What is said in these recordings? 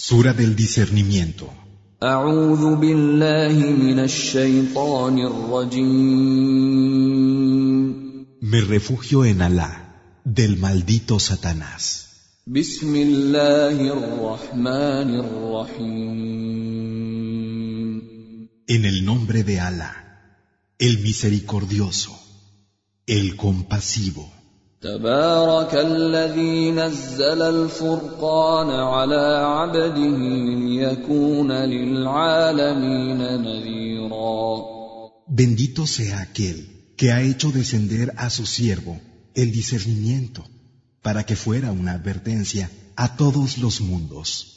Sura del discernimiento. Me refugio en Alá, del maldito Satanás. En el nombre de Alá, el misericordioso, el compasivo. تبارك الذي نزل الفرقان على عبده ليكون للعالمين نذيرا Bendito sea aquel que ha hecho descender a su siervo el discernimiento para que fuera una advertencia a todos los mundos.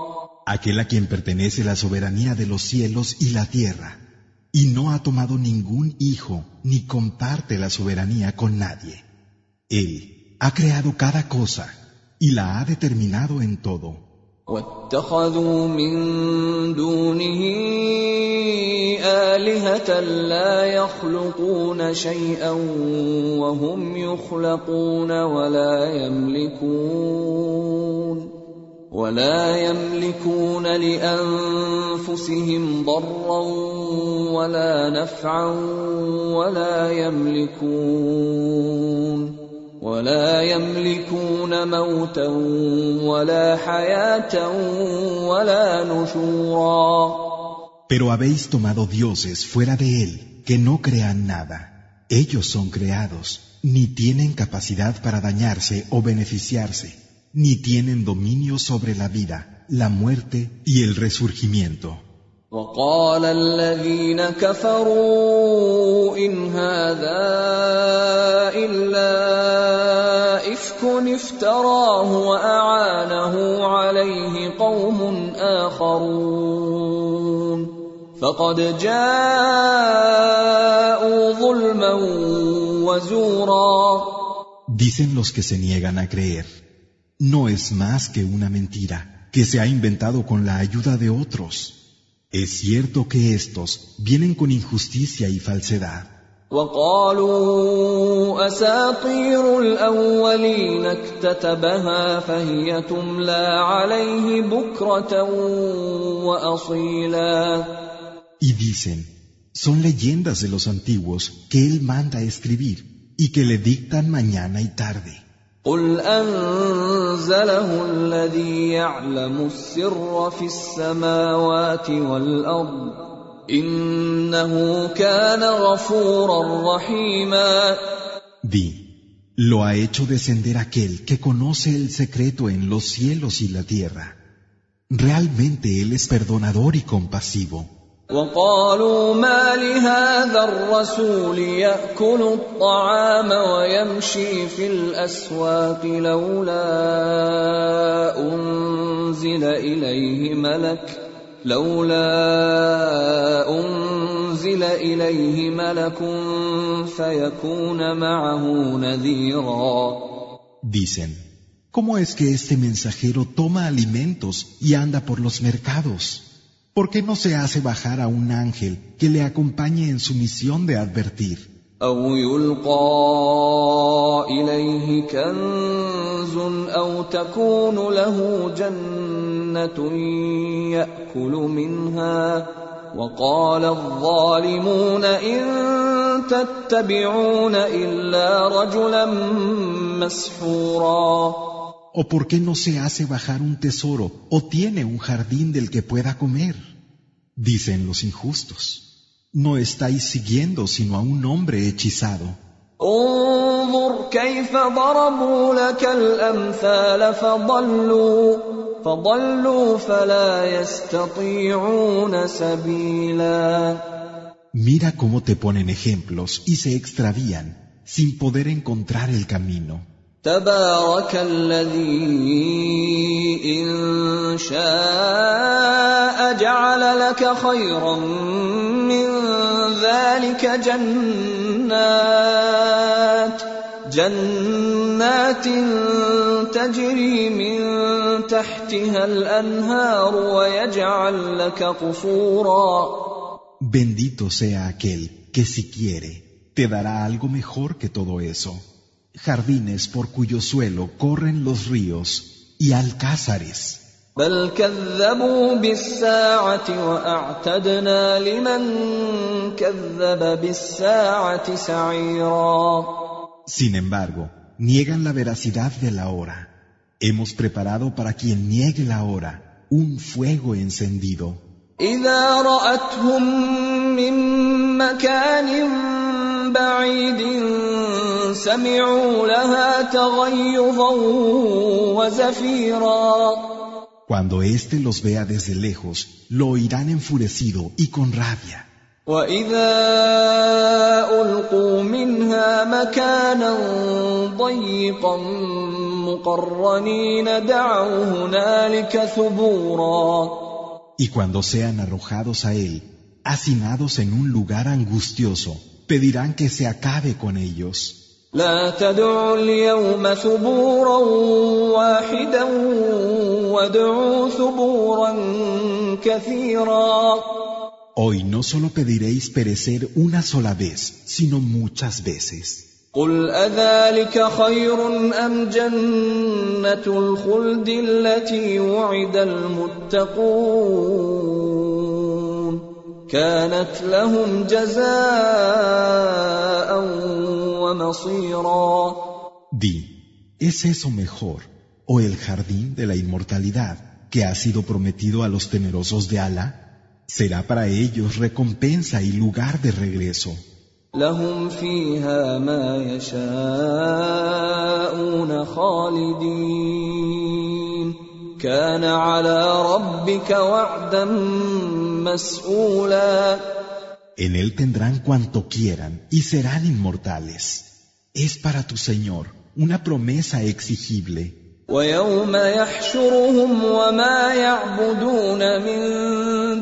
Aquel a quien pertenece la soberanía de los cielos y la tierra, y no ha tomado ningún hijo ni comparte la soberanía con nadie. Él ha creado cada cosa y la ha determinado en todo. ولا يملكون ولا يملكون لأنفسهم ضرا ولا نفعا ولا يملكون ولا يملكون موتا ولا حياة ولا نشورا Pero habéis tomado dioses fuera de él que no crean nada. Ellos son creados, ni tienen capacidad para dañarse o beneficiarse, ni tienen dominio sobre la vida, la muerte y el resurgimiento. وقال الذين كفروا إن هذا إلا إفك افتراه وأعانه عليه قوم آخرون فقد جاءوا ظلما وزورا Dicen los que se niegan a creer, no es más que una mentira que se ha inventado con la ayuda de otros. Es cierto que estos vienen con injusticia y falsedad. Y dicen, son leyendas de los antiguos que él manda escribir y que le dictan mañana y tarde. قل أنزله الذي يعلم السر في السماوات والأرض إنه كان غفورا رحيما Di, lo ha hecho descender aquel que conoce el secreto en los cielos y la tierra. Realmente él es perdonador y compasivo. وقالوا ما لهذا الرسول يأكل الطعام ويمشي في الأسواق لولا أنزل إليه ملك لولا أنزل إليه ملك فيكون معه نذيرا Dicen, ¿cómo es que este mensajero toma alimentos y anda por los mercados? ¿Por qué no se hace bajar a un ángel que le acompañe en su misión de advertir? أو يلقى إليه كنز أو تكون له جنة يأكل منها وقال الظالمون إن تتبعون إلا رجلا مسحورا ¿O por qué no se hace bajar un tesoro o tiene un jardín del que pueda comer? Dicen los injustos, no estáis siguiendo sino a un hombre hechizado. انظر كيف ضربوا لك الأمثال فضلوا فضلوا فلا يستطيعون سبيلا Mira cómo te ponen ejemplos y se extravían sin poder encontrar el camino. تبارك الذي إن شاء جعل لك خيرا من ذلك جنات جنات تجري من تحتها الانهار ويجعل لك قصورا Bendito sea aquel que si quiere te dará algo mejor que todo eso. Jardines por cuyo suelo corren los ríos y alcázares. بل كذبوا بالساعة وأعتدنا لمن كذب بالساعة سعيرا Sin embargo, niegan la veracidad de la hora. Hemos preparado para quien niegue la hora un fuego encendido. إذا رأتهم من مكان بعيد سمعوا لها تغيظا وزفيرا Cuando éste los vea desde lejos, lo oirán enfurecido y con rabia. واذا القوا منها مكانا ضيقا مقرنين دعوا هنالك ثبورا Y cuando sean arrojados a él, hacinados en un lugar angustioso, pedirán que se acabe con ellos. لا تدعوا اليوم ثبورا واحدا وادعوا ثبورا كثيرا Hoy no solo pediréis perecer una sola vez, sino muchas veces. قل أذلك خير أم جنة الخلد التي وعد المتقون كانت لهم جزاء Di, ¿es eso mejor o el jardín de la inmortalidad que ha sido prometido a los temerosos de Allah? Será para ellos recompensa y lugar de regreso. لهم فيها ما يشاءون خالدين كان على ربك وعدا مسئولا En él tendrán cuanto quieran y serán inmortales. Es para tu Señor una promesa exigible. ويوم يحشرهم وما يعبدون من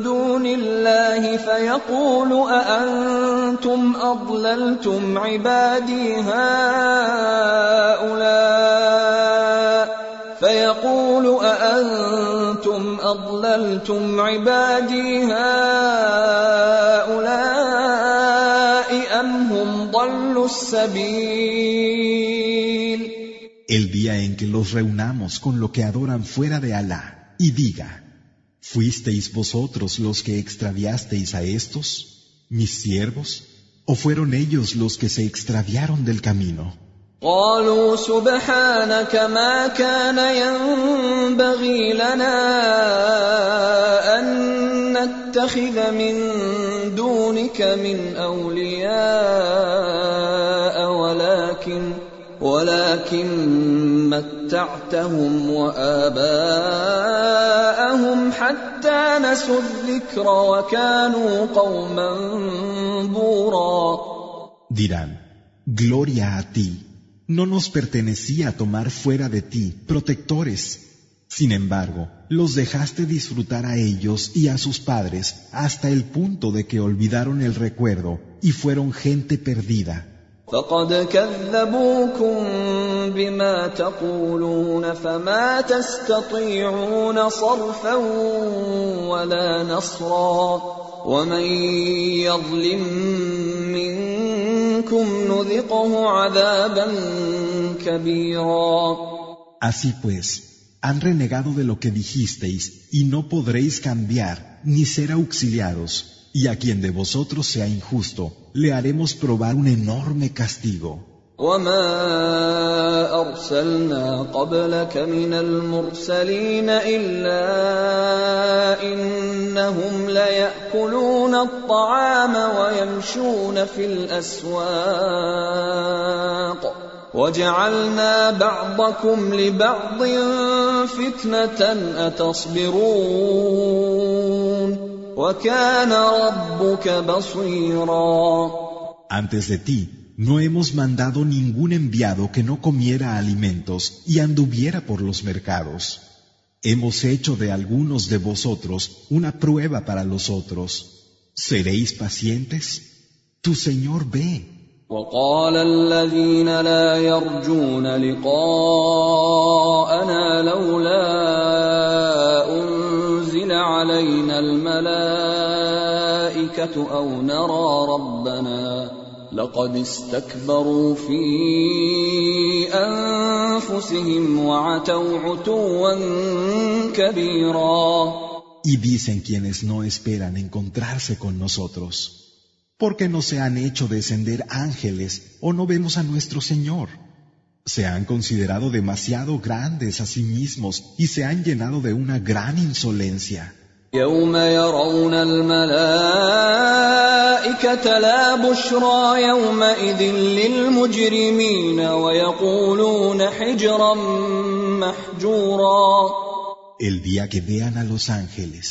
دون الله فيقول أأنتم أضللتم عبادي هؤلاء فيقول أأنتم أضللتم عبادي هؤلاء El día en que los reunamos con lo que adoran fuera de Alá y diga, ¿fuisteis vosotros los que extraviasteis a estos, mis siervos, o fueron ellos los que se extraviaron del camino? قالوا سبحانك ما كان ينبغي لنا أن نتخذ من دونك من أولياء ولكن ولكن متعتهم وآباءهم حتى نسوا الذكر وكانوا قوما بورا. Dirán, Gloria a ti, no nos pertenecía tomar fuera de ti protectores. Sin embargo, los dejaste disfrutar a ellos y a sus padres hasta el punto de que olvidaron el recuerdo y fueron gente perdida. Así pues, han renegado de lo que dijisteis y no podréis cambiar ni ser auxiliados, y a quien de vosotros sea injusto, le haremos probar un enorme castigo. وما ارسلنا قبلك من المرسلين الا انهم لياكلون الطعام ويمشون في الاسواق وجعلنا بعضكم لبعض فتنه اتصبرون وكان ربك بصيرا Antes de ti, no hemos mandado ningún enviado que no comiera alimentos y anduviera por los mercados. Hemos hecho de algunos de vosotros una prueba para los otros. ¿Seréis pacientes? Tu Señor ve. وقال الذين لا يرجون لقاءنا لولا انزل علينا الملائكه او نرى ربنا لقد استكبروا في انفسهم وعتوا عتوا كبيرا Y dicen quienes no esperan encontrarse con nosotros. porque no se han hecho descender ángeles o no vemos a nuestro Señor. Se han considerado demasiado grandes a sí mismos y se han llenado de una gran insolencia. El día que vean a los ángeles,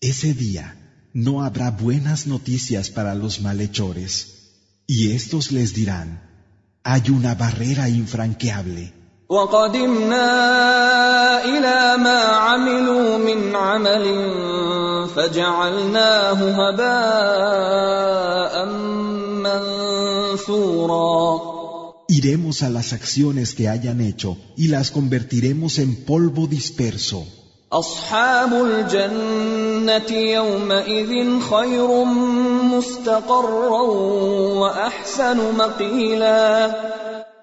ese día no habrá buenas noticias para los malhechores. Y estos les dirán, hay una barrera infranqueable. Iremos a las acciones que hayan hecho y las convertiremos en polvo disperso. اصحاب الجنه يومئذ خير مستقرا واحسن مقيلا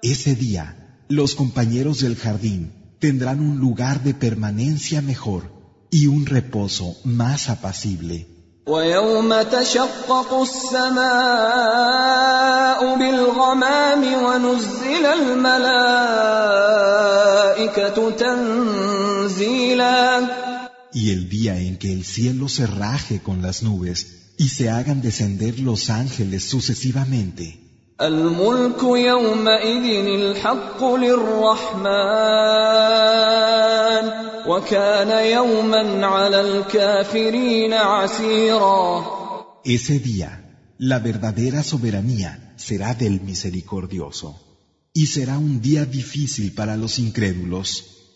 Ese día, los compañeros del jardín tendrán un lugar de permanencia mejor y un reposo más apacible. ويوم تشقق السماء بالغمام ونزل الملائكه تنزيلا Y el día en que el cielo se raje con las nubes y se hagan descender los ángeles sucesivamente. الملك يومئذ الحق للرحمن وكان يوما على الكافرين عسيرا Ese día, la verdadera soberanía será del misericordioso, y será un día difícil para los incrédulos.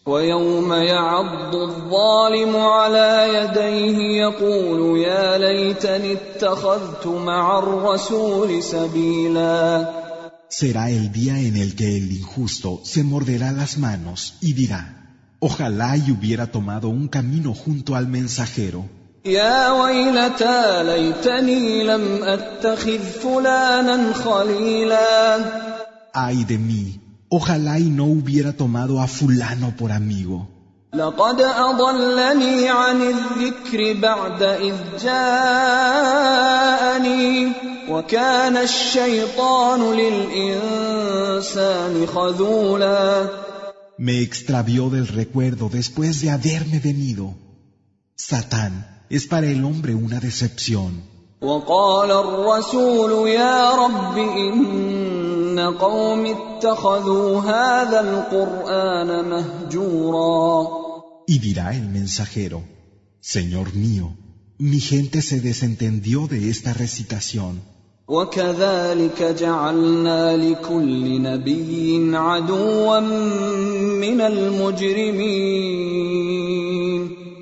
ويوم يعض الظالم على يديه يقول يا ليتني اتخذت مع الرسول سبيلا Será el día en el que el injusto se morderá las manos y dirá, ojalá y hubiera tomado un camino junto al mensajero. يا ويلتى ليتني لم اتخذ فلانا خليلا Ay de mí, ojalá y no hubiera tomado a fulano por amigo. لقد اضلني عن الذكر بعد اذ جاءني وكان الشيطان للانسان خذولا Me extravió del recuerdo después de haberme venido. Satán es para el hombre una decepción. وقال الرسول يا رب ان قوم اتخذوا هذا القران مهجورا Y dirá el mensajero, Señor mío, mi gente se desentendió de esta recitación. وكذلك جعلنا لكل نبي عدوا من المجرمين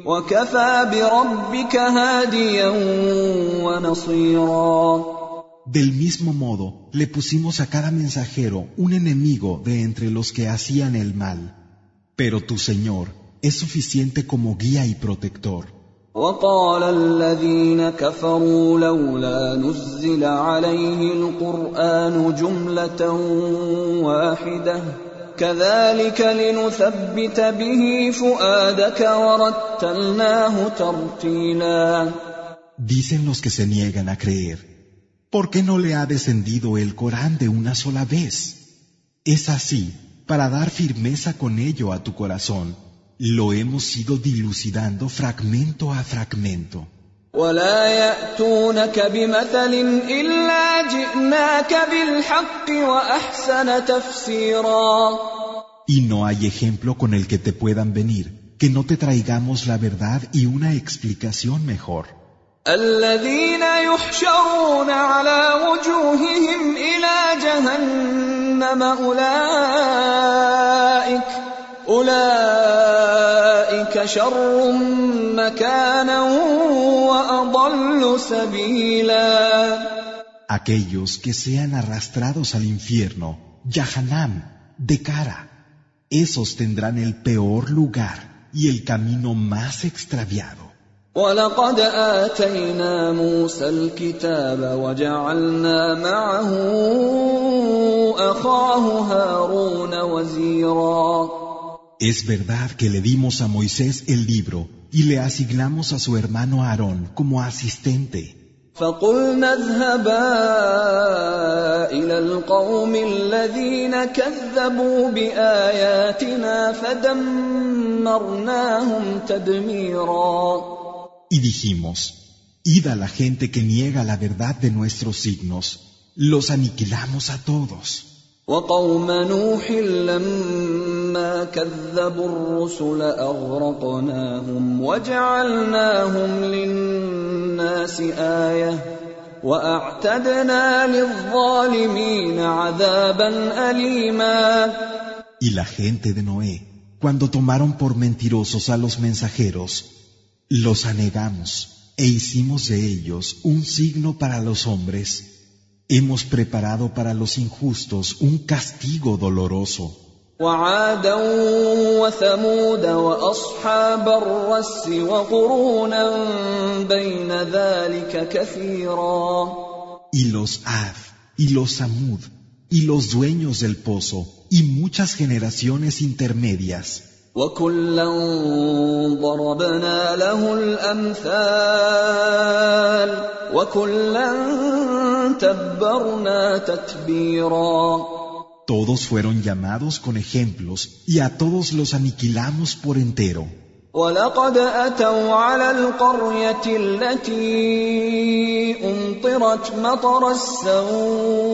وكفى بربك هاديا ونصيرا Del mismo modo, le pusimos a cada mensajero un enemigo de entre los que hacían el mal. Pero tu Señor es suficiente como guía y protector. وقال الذين كفروا لولا نزل عليه القران جمله واحدة كذلك لنثبت به فؤادك ورتلناه ترتيلا Dicen los que se niegan a creer, ¿por qué no le ha descendido el Corán de una sola vez? Es así, para dar firmeza con ello a tu corazón. Lo hemos ido dilucidando fragmento a fragmento. ولا ياتونك بمثل الا جئناك بالحق واحسن تفسيرا Y no hay ejemplo con el que te puedan venir, que no te traigamos la verdad y una explicación mejor. الذين يحشرون على وجوههم الى جهنم اولئك اولئك أولئك شر مكانا وأضل سبيلا Aquellos que sean arrastrados al infierno, Yahanam, de cara, esos tendrán el peor lugar y el camino más extraviado. ولقد آتينا موسى الكتاب وجعلنا معه أخاه هارون وزيرا Es verdad que le dimos a Moisés el libro y le asignamos a su hermano Aarón como asistente. فقلنا اذهبا إلى القوم الذين كذبوا بآياتنا فدمرناهم تدميرا Y dijimos, id a la gente que niega la verdad de nuestros signos, los aniquilamos a todos. وقوم نوح لما كذبوا الرسل أغرقناهم وجعلناهم للناس آية وأعتدنا للظالمين عذابا أليما Y la gente de Noé, cuando tomaron por mentirosos a los mensajeros, los anegamos e hicimos de ellos un signo para los hombres. Hemos preparado para los injustos un castigo doloroso. وعادا وثمود وأصحاب الرس وقرونا بين ذلك كثيرا Y los Ad, y los Samud, y los dueños del pozo, y muchas generaciones intermedias. وكلا ضربنا له الأمثال وكلا تبرنا تتبيرا Todos fueron llamados con ejemplos y a todos los aniquilamos por entero. ولقد اتوا على القريه التي امطرت مطر السوء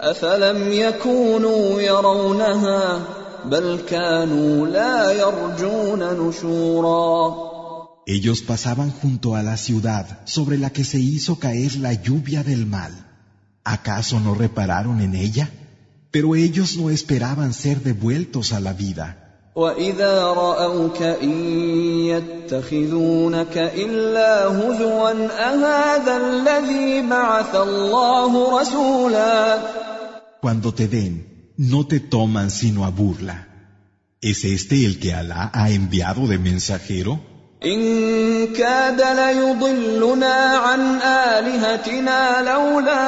افلم يكونوا يرونها بل كانوا لا يرجون نشورا Ellos pasaban junto a la ciudad sobre la que se hizo caer la lluvia del mal. ¿Acaso no repararon en ella? Pero ellos no esperaban ser devueltos a la vida. واذا راوك ان يتخذونك الا هزوا اهذا الذي بعث الله رسولا Cuando te ven, no te toman sino a burla. ¿Es este el que Alá ha enviado de mensajero? ان كاد ليضلنا عن الهتنا لولا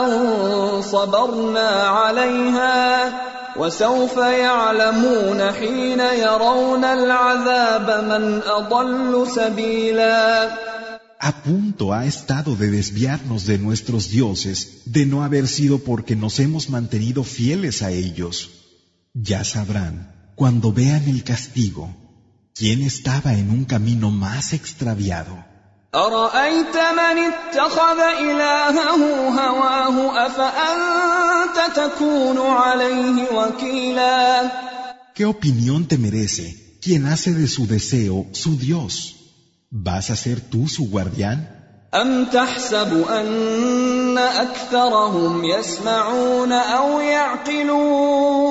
ان صبرنا عليها وسوف يعلمون حين يرون العذاب من اضل سبيلا A punto ha estado de desviarnos de nuestros dioses, de no haber sido porque nos hemos mantenido fieles a ellos. Ya sabrán, cuando vean el castigo, quién estaba en un camino más extraviado. ارايت من اتخذ الهه هواه افانت تكون عليه وكيلا ¿Qué opinión te merece quien hace de su deseo su Dios? ¿Vas a ser tú su guardián? ام تحسب ان اكثرهم يسمعون او يعقلون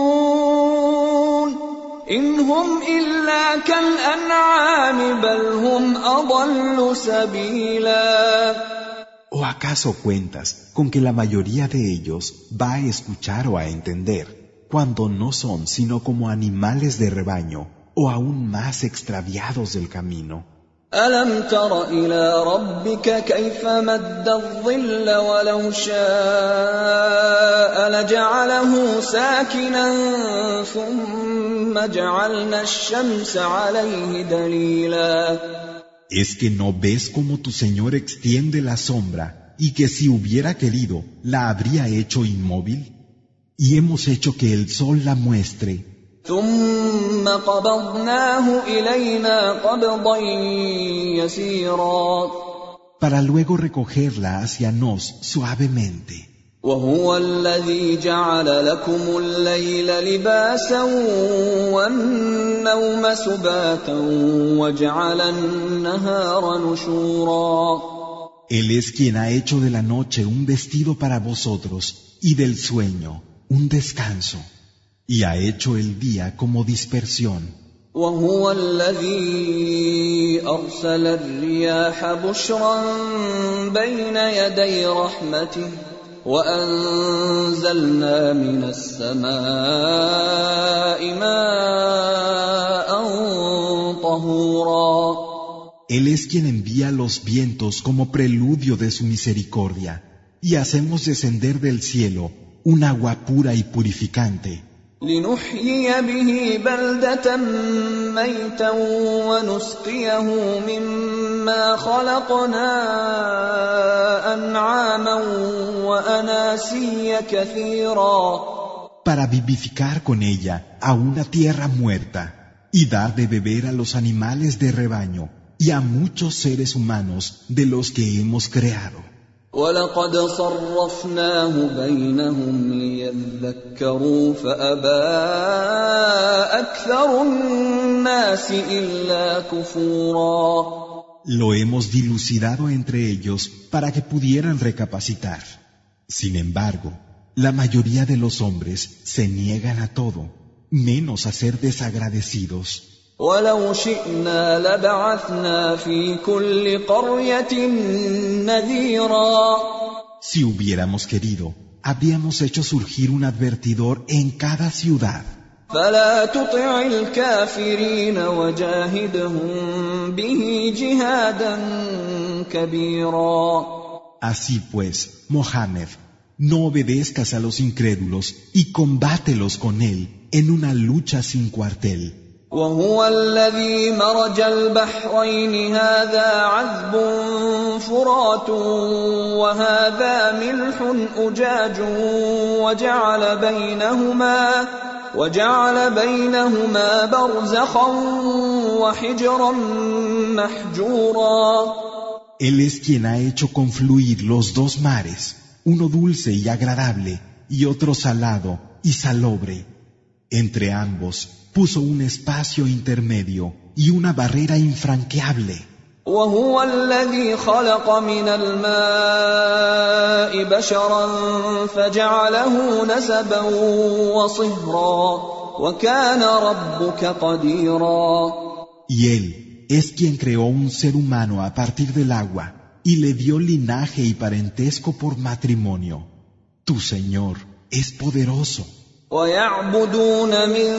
ان هم الا كالانعام بل هم اضل سبيلا ¿O acaso cuentas con que la mayoría de ellos va a escuchar o a entender, cuando no son sino como animales de rebaño o aún más extraviados del camino? الم تر الى ربك كيف مد الظل ولو شاء لجعله ساكنا ثم ¿Es que no ves cómo tu Señor extiende la sombra y que si hubiera querido la habría hecho inmóvil? Y hemos hecho que el sol la muestre. Para luego recogerla hacia nos suavemente. وهو الذي جعل لكم الليل لباسا والنوم سباتا وجعل النهار نشورا Él es quien ha hecho de la noche un vestido para vosotros y del sueño un descanso, y ha hecho el día como dispersión. وهو الذي ارسل الرياح بشرا بين يدي رحمته وانزلنا من السماء ماء طهورا Él es quien envía los vientos como preludio de su misericordia, y hacemos descender del cielo un agua pura y purificante. لنحيي به بلدة ميتا ونسقيه مما خلقنا أنعاما وأناسيا كثيرا Para vivificar con ella a una tierra muerta y dar de beber a los animales de rebaño y a muchos seres humanos de los que hemos creado. ولقد صرفناه بينهم ليذكروا فأبى أكثر الناس إلا كفورا Lo hemos dilucidado entre ellos para que pudieran recapacitar. Sin embargo, la mayoría de los hombres se niegan a todo, menos a ser desagradecidos. ولو شئنا لبعثنا في كل قرية نذيرا Si hubiéramos querido, habríamos hecho surgir un advertidor en cada ciudad. فلا تطع الكافرين وجاهدهم به جهادا كبيرا Así pues, Mohammed, no obedezcas a los incrédulos y combátelos con él en una lucha sin cuartel. وهو الذي مرج البحرين هذا عذب فرات وهذا ملح أجاج وجعل بينهما وجعل بينهما برزخا وحجرا محجورا Él es quien ha hecho confluir los dos mares, uno dulce y agradable y otro salado y salobre. Entre ambos puso un espacio intermedio y una barrera infranqueable. وهو الذي خلق من الماء بشرا فجعله نسبا وصهرا وكان ربك قديرا Y él es quien creó un ser humano a partir del agua y le dio linaje y parentesco por matrimonio. Tu Señor es poderoso. ويعبدون من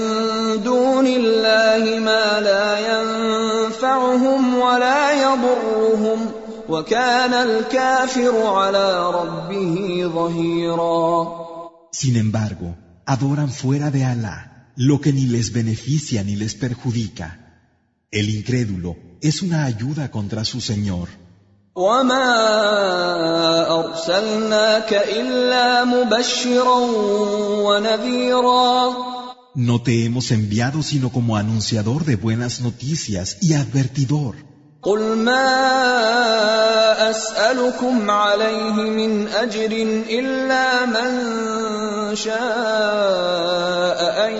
دون الله ما لا ينفعهم ولا يضرهم وكان الكافر على ربه ظهيرا Sin embargo, adoran fuera de Alá lo que ni les beneficia ni les perjudica. El incrédulo es una ayuda contra su Señor. وما ارسلناك الا مبشرا ونذيرا No te hemos enviado sino como anunciador de buenas noticias y advertidor. قل ما اسالكم عليه من اجر الا من شاء ان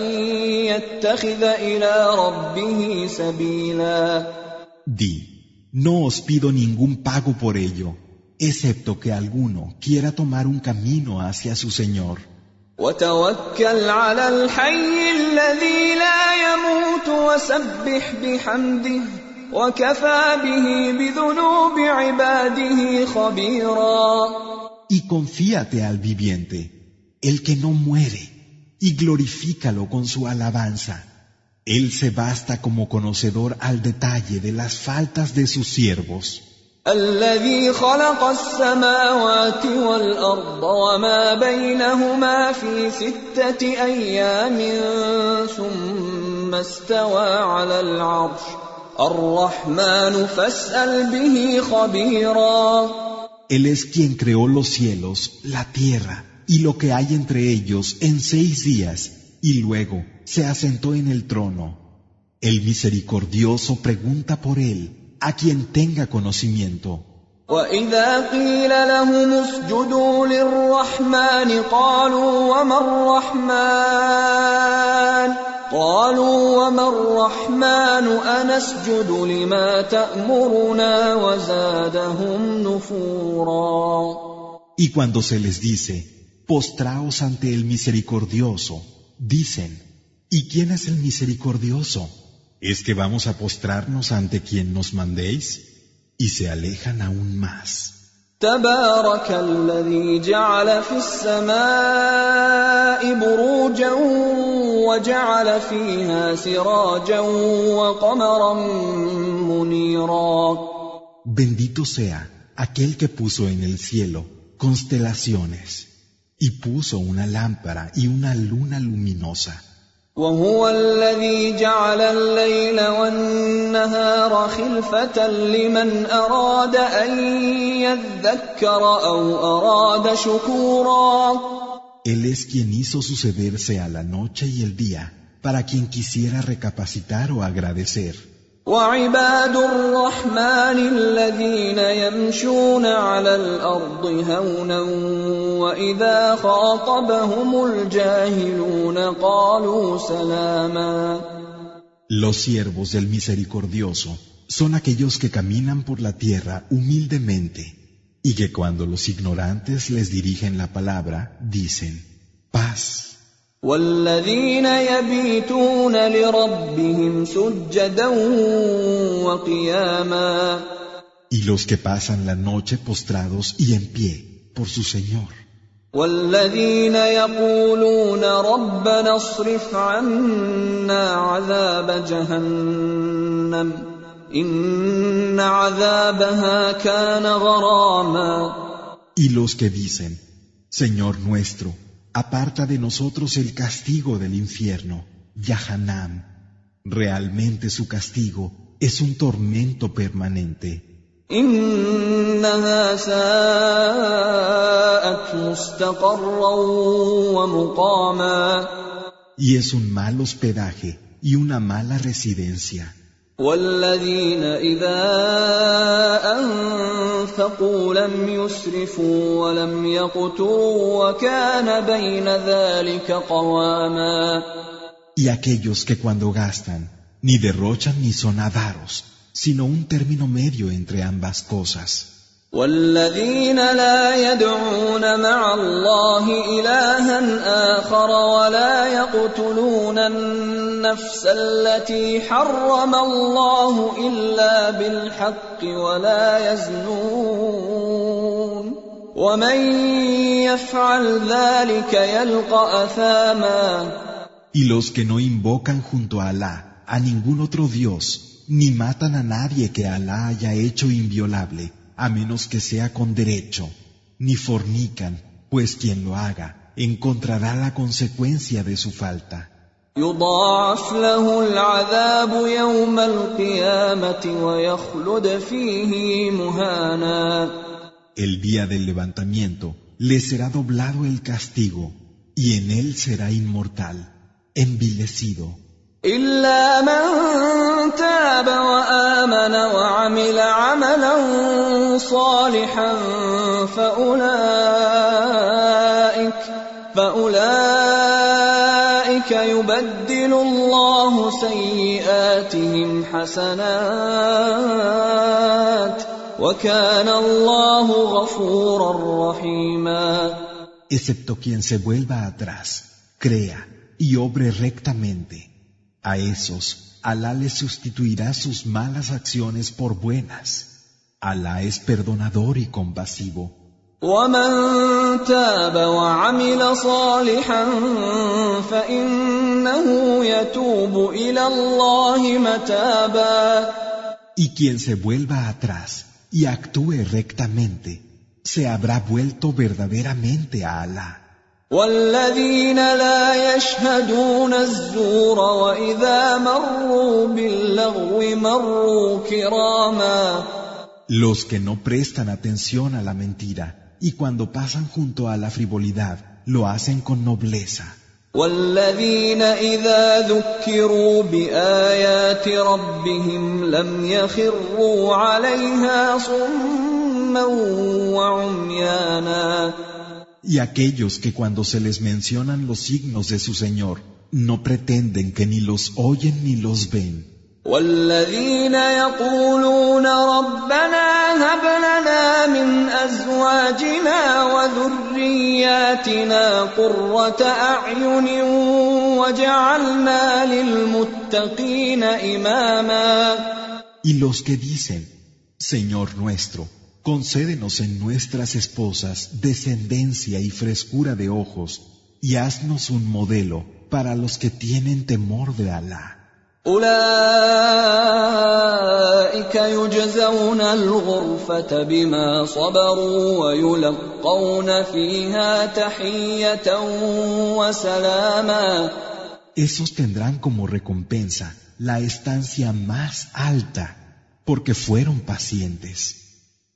يتخذ الى ربه سبيلا Di, no os pido ningún pago por ello, excepto que alguno quiera tomar un camino hacia su Señor. وتوكل على الحي الذي لا يموت وسبح بحمده وكفى به بذنوب عباده خبيرا Y confíate al viviente, el que no muere, y glorifícalo con su alabanza. Él se basta como conocedor al detalle de las faltas de sus siervos. الذي خلق السماوات والارض وما بينهما في سته ايام ثم استوى على العرش الرحمن فاسال به خبيرا Él es quien creó los cielos, la tierra y lo que hay entre ellos en seis días, y luego se asentó en el trono. El misericordioso pregunta por él a quien tenga conocimiento. واذا قيل لهم اسجدوا للرحمن قالوا وما الرحمن قالوا وما الرحمن انسجد لما تامرنا وزادهم نفورا Y cuando se les dice, postraos ante el misericordioso, dicen, ¿y quién es el misericordioso? ¿Es que vamos a postrarnos ante quien nos mandéis? Y se alejan aún más. Bendito sea aquel que puso en el cielo constelaciones y puso una lámpara y una luna luminosa. وهو الذي جعل الليل والنهار خلفة لمن أراد أن يذكر أو أراد شكورا Él es quien hizo sucederse a la noche y el día para quien quisiera recapacitar o agradecer. وعباد الرحمن الذين يمشون على الارض هونا واذا خاطبهم الجاهلون قالوا سلاما Los siervos del misericordioso son aquellos que caminan por la tierra humildemente y que cuando los ignorantes les dirigen la palabra dicen paz. والذين يبيتون لربهم سجدا وقياما Y los que pasan la noche postrados y en pie por su Señor. والذين يقولون ربنا اصرف عنا عذاب جهنم إن عذابها كان غراما Y los que dicen, Señor nuestro, aparta de nosotros el castigo del infierno, Yahanam. Realmente su castigo es un tormento permanente. Y es un mal hospedaje y una mala residencia. والذين اذا انفقوا لم يسرفوا ولم يقتروا وكان بين ذلك قواما Y aquellos que cuando gastan, ni derrochan ni son avaros, sino un término medio entre ambas cosas. والذين لا يدعون مع الله إلها آخر ولا يقتلون النفس التي حرم الله إلا بالحق ولا يزنون ومن يفعل ذلك يلقى أثاما Y los que no invocan junto a Alá a ningún otro Dios, ni matan a nadie que Alá haya hecho inviolable, a menos que sea con derecho, ni fornican, pues quien lo haga encontrará la consecuencia de su falta. يضاعف له العذاب يوم القيامه ويخلد فيه مهانا El día del levantamiento le será doblado el castigo, y en él será inmortal, envilecido. إلا من تاب وآمن وعمل عملا صالحا فأولئك فأولئك يبدل الله سيئاتهم حسنات وكان الله غفورا رحيما excepto quien se vuelva atrás, crea y obre rectamente. A esos, Alá les sustituirá sus malas acciones por buenas. Alá es perdonador y compasivo. ومن تاب وعمل صالحا فانه يتوب الى الله متابا Y quien se vuelva atrás y actúe rectamente, se habrá vuelto verdaderamente a Alá. والذين لا يشهدون الزور وإذا مروا باللغو مروا كراما Los que no prestan atención a la mentira y cuando pasan junto a la frivolidad, lo hacen con nobleza. والذين إذا ذكروا بآيات ربهم لم يخروا عليها صما وعميانا Y aquellos que cuando se les mencionan los signos de su Señor, no pretenden que ni los oyen ni los ven. والذين يقولون ربنا هب لنا من ازواجنا آياتنا قرة أعين وجعلنا للمتقين إماما Y los que dicen, Señor nuestro, concédenos en nuestras esposas descendencia y frescura de ojos, y haznos un modelo para los que tienen temor de Alá. أولئك يجزون الغرفة بما صبروا ويلقون فيها تحية وسلاما Esos tendrán como recompensa la estancia más alta, porque fueron pacientes,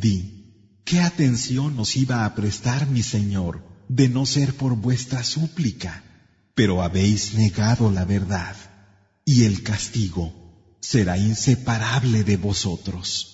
Di, ¿qué atención nos iba a prestar mi Señor de no ser por vuestra súplica? Pero habéis negado la verdad, y el castigo será inseparable de vosotros.